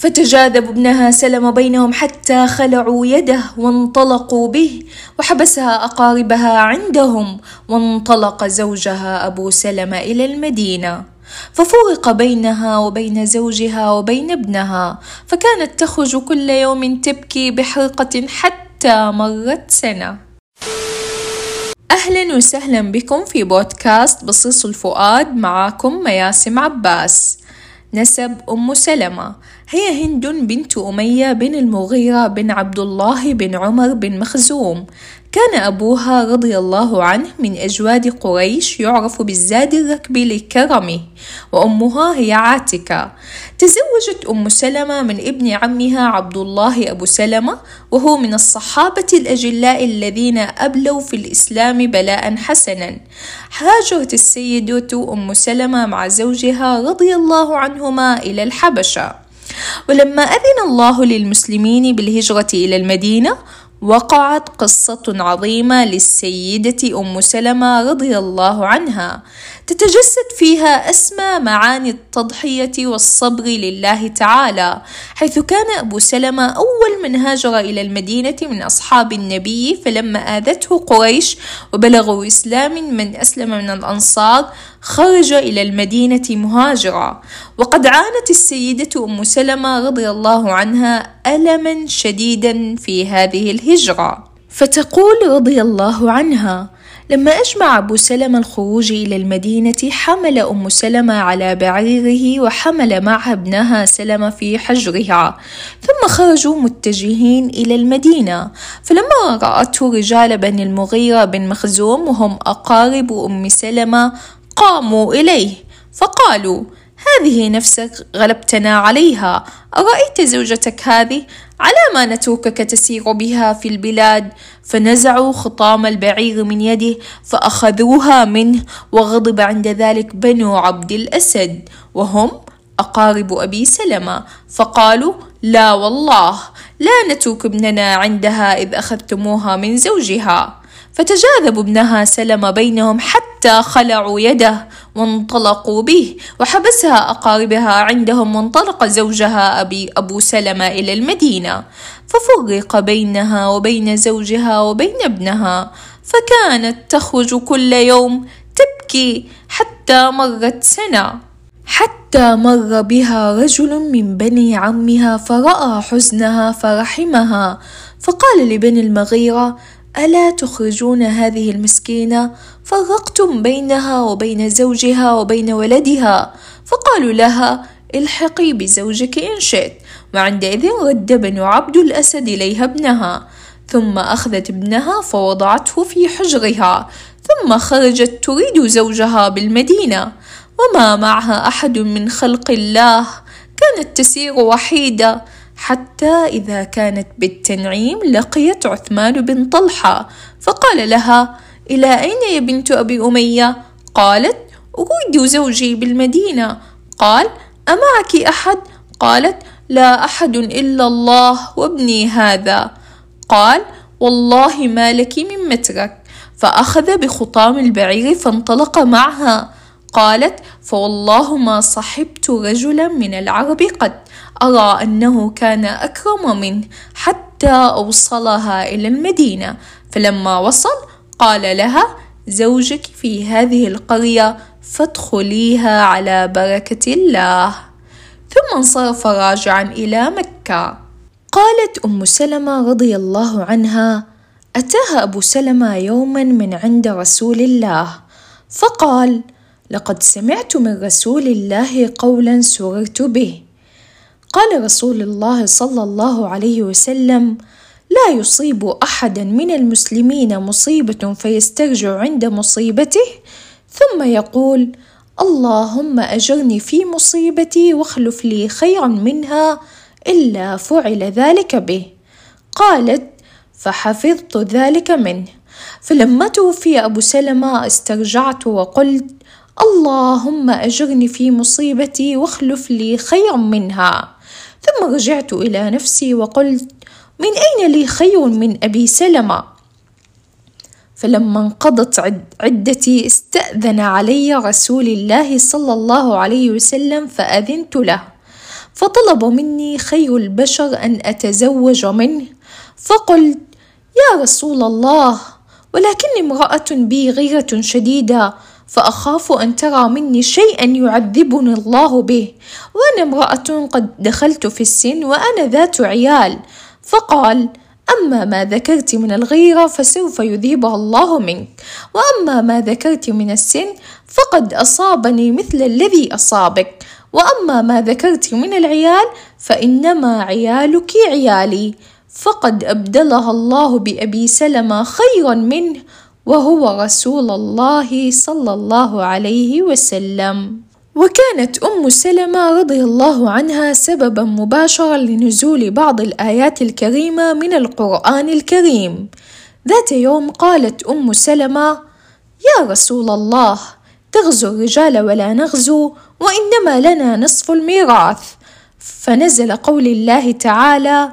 فتجاذب ابنها سلم بينهم حتى خلعوا يده وانطلقوا به وحبسها أقاربها عندهم وانطلق زوجها أبو سلمه إلى المدينة. ففرق بينها وبين زوجها وبين ابنها فكانت تخرج كل يوم تبكي بحرقة حتى مرت سنة. أهلا وسهلا بكم في بودكاست بصيص الفؤاد معاكم مياسم عباس. نسب أم سلمة. هي هند بنت أمية بن المغيرة بن عبد الله بن عمر بن مخزوم. كان أبوها رضي الله عنه من أجواد قريش يعرف بالزاد الركبي لكرمه وأمها هي عاتكة. تزوجت أم سلمة من ابن عمها عبد الله أبو سلمة وهو من الصحابة الأجلاء الذين أبلوا في الإسلام بلاء حسنا. هاجرت السيدة أم سلمة مع زوجها رضي الله عنهما إلى الحبشة. ولما أذن الله للمسلمين بالهجرة إلى المدينة وقعت قصة عظيمة للسيدة أم سلمة رضي الله عنها تتجسد فيها أسمى معاني التضحية والصبر لله تعالى حيث كان أبو سلمة أول من هاجر إلى المدينة من أصحاب النبي فلما آذته قريش وبلغوا إسلام من أسلم من الأنصار خرج إلى المدينة مهاجرا. وقد عانت السيدة أم سلمة رضي الله عنها ألما شديدا في هذه الهجرة. فتقول رضي الله عنها لما أجمع أبو سلمة الخروج إلى المدينة حمل أم سلمة على بعيره وحمل معها ابنها سلمة في حجرها. ثم خرجوا متجهين إلى المدينة. فلما رأته رجال بني المغيرة بن مخزوم وهم أقارب أم سلمة قاموا إليه. فقالوا هذه نفسك غلبتنا عليها. أرأيت زوجتك هذه؟ على ما نتركك تسير بها في البلاد. فنزعوا خطام البعير من يده فأخذوها منه وغضب عند ذلك بنو عبد الأسد. وهم أقارب أبي سلمة. فقالوا لا والله لا نترك ابننا عندها إذ أخذتموها من زوجها. فتجاذب ابنها سلم بينهم حتى خلعوا يده وانطلقوا به. وحبسها أقاربها عندهم وانطلق زوجها أبي أبو سلمة إلى المدينة. ففرق بينها وبين زوجها وبين ابنها. فكانت تخرج كل يوم تبكي حتى مرت سنة. حتى مر بها رجل من بني عمها فرأى حزنها فرحمها. فقال لبني المغيرة ألا تخرجون هذه المسكينة؟ فرقتم بينها وبين زوجها وبين ولدها. فقالوا لها إلحقي بزوجك إن شئت. وعندئذ رد بنو عبد الأسد إليها ابنها. ثم أخذت ابنها فوضعته في حجرها. ثم خرجت تريد زوجها بالمدينة. وما معها أحد من خلق الله. كانت تسير وحيدة. حتى إذا كانت بالتنعيم لقيت عثمان بن طلحة. فقال لها إلى أين يا بنت أبي أمية؟ قالت أريد زوجي بالمدينة. قال أمعك أحد؟ قالت لا أحد إلا الله وابني هذا. قال والله ما لك من مترك. فأخذ بخطام البعير فانطلق معها. قالت فوالله ما صحبت رجلا من العرب قد أرى أنه كان أكرم منه حتى أوصلها إلى المدينة. فلما وصل قال لها زوجك في هذه القرية فادخليها على بركة الله. ثم انصرف راجعا إلى مكة. قالت أم سلمة رضي الله عنها أتاها أبو سلمة يوما من عند رسول الله. فقال لقد سمعت من رسول الله قولا سررت به. قال رسول الله صلى الله عليه وسلم لا يصيب احدا من المسلمين مصيبة فيسترجع عند مصيبته؟ ثم يقول اللهم أجرني في مصيبتي واخلف لي خيرا منها إلا فعل ذلك به. قالت فحفظت ذلك منه. فلما توفي أبو سلمة استرجعت وقلت اللهم أجرني في مصيبتي واخلف لي خيرا منها. ثم رجعت إلى نفسي وقلت من أين لي خير من أبي سلمة؟ فلما انقضت عدتي استأذن علي رسول الله صلى الله عليه وسلم فأذنت له. فطلب مني خير البشر أن أتزوج منه. فقلت يا رسول الله ولكني امرأة بي غيرة شديدة فأخاف أن ترى مني شيئا يعذبني الله به. وأنا امرأة قد دخلت في السن وأنا ذات عيال. فقال أما ما ذكرت من الغيرة فسوف يذيبها الله منك. وأما ما ذكرت من السن فقد أصابني مثل الذي أصابك. وأما ما ذكرت من العيال فإنما عيالك عيالي. فقد أبدلها الله بأبي سلمة خيرا منه وهو رسول الله صلى الله عليه وسلم. وكانت أم سلمة رضي الله عنها سببا مباشرا لنزول بعض الآيات الكريمة من القرآن الكريم. ذات يوم قالت أم سلمة يا رسول الله تغزو الرجال ولا نغزو وإنما لنا نصف الميراث. فنزل قول الله تعالى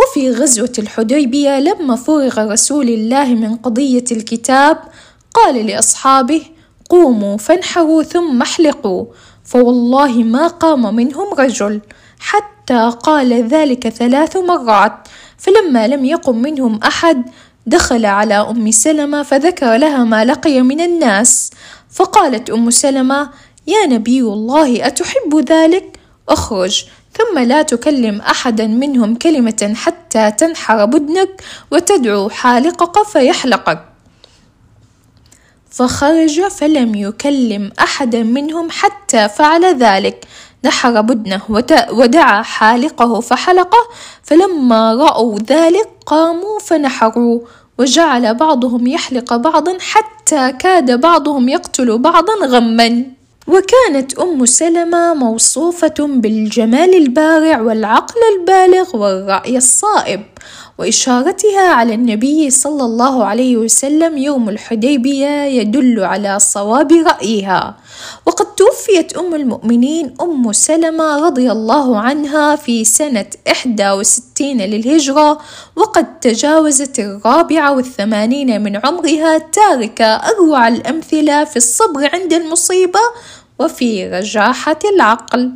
وفي غزوة الحديبية لما فرغ رسول الله من قضية الكتاب قال لأصحابه قوموا فانحروا ثم احلقوا فوالله ما قام منهم رجل حتى قال ذلك ثلاث مرات فلما لم يقم منهم أحد دخل على أم سلمة فذكر لها ما لقي من الناس فقالت أم سلمة يا نبي الله أتحب ذلك؟ اخرج ثم لا تكلم أحدا منهم كلمة حتى تنحر بدنك وتدعو حالقك فيحلقك. فخرج فلم يكلم أحدا منهم حتى فعل ذلك. نحر بدنه ودعا حالقه فحلقه. فلما رأوا ذلك قاموا فنحروا. وجعل بعضهم يحلق بعضا حتى كاد بعضهم يقتل بعضا غما. وكانت أم سلمة موصوفة بالجمال البارع والعقل البالغ والرأي الصائب. وإشارتها على النبي صلى الله عليه وسلم يوم الحديبية يدل على صواب رأيها. وقد توفيت أم المؤمنين أم سلمة رضي الله عنها في سنة 61 للهجرة وقد تجاوزت الرابعة والثمانين من عمرها تاركة أروع الأمثلة في الصبر عند المصيبة وفي رجاحة العقل.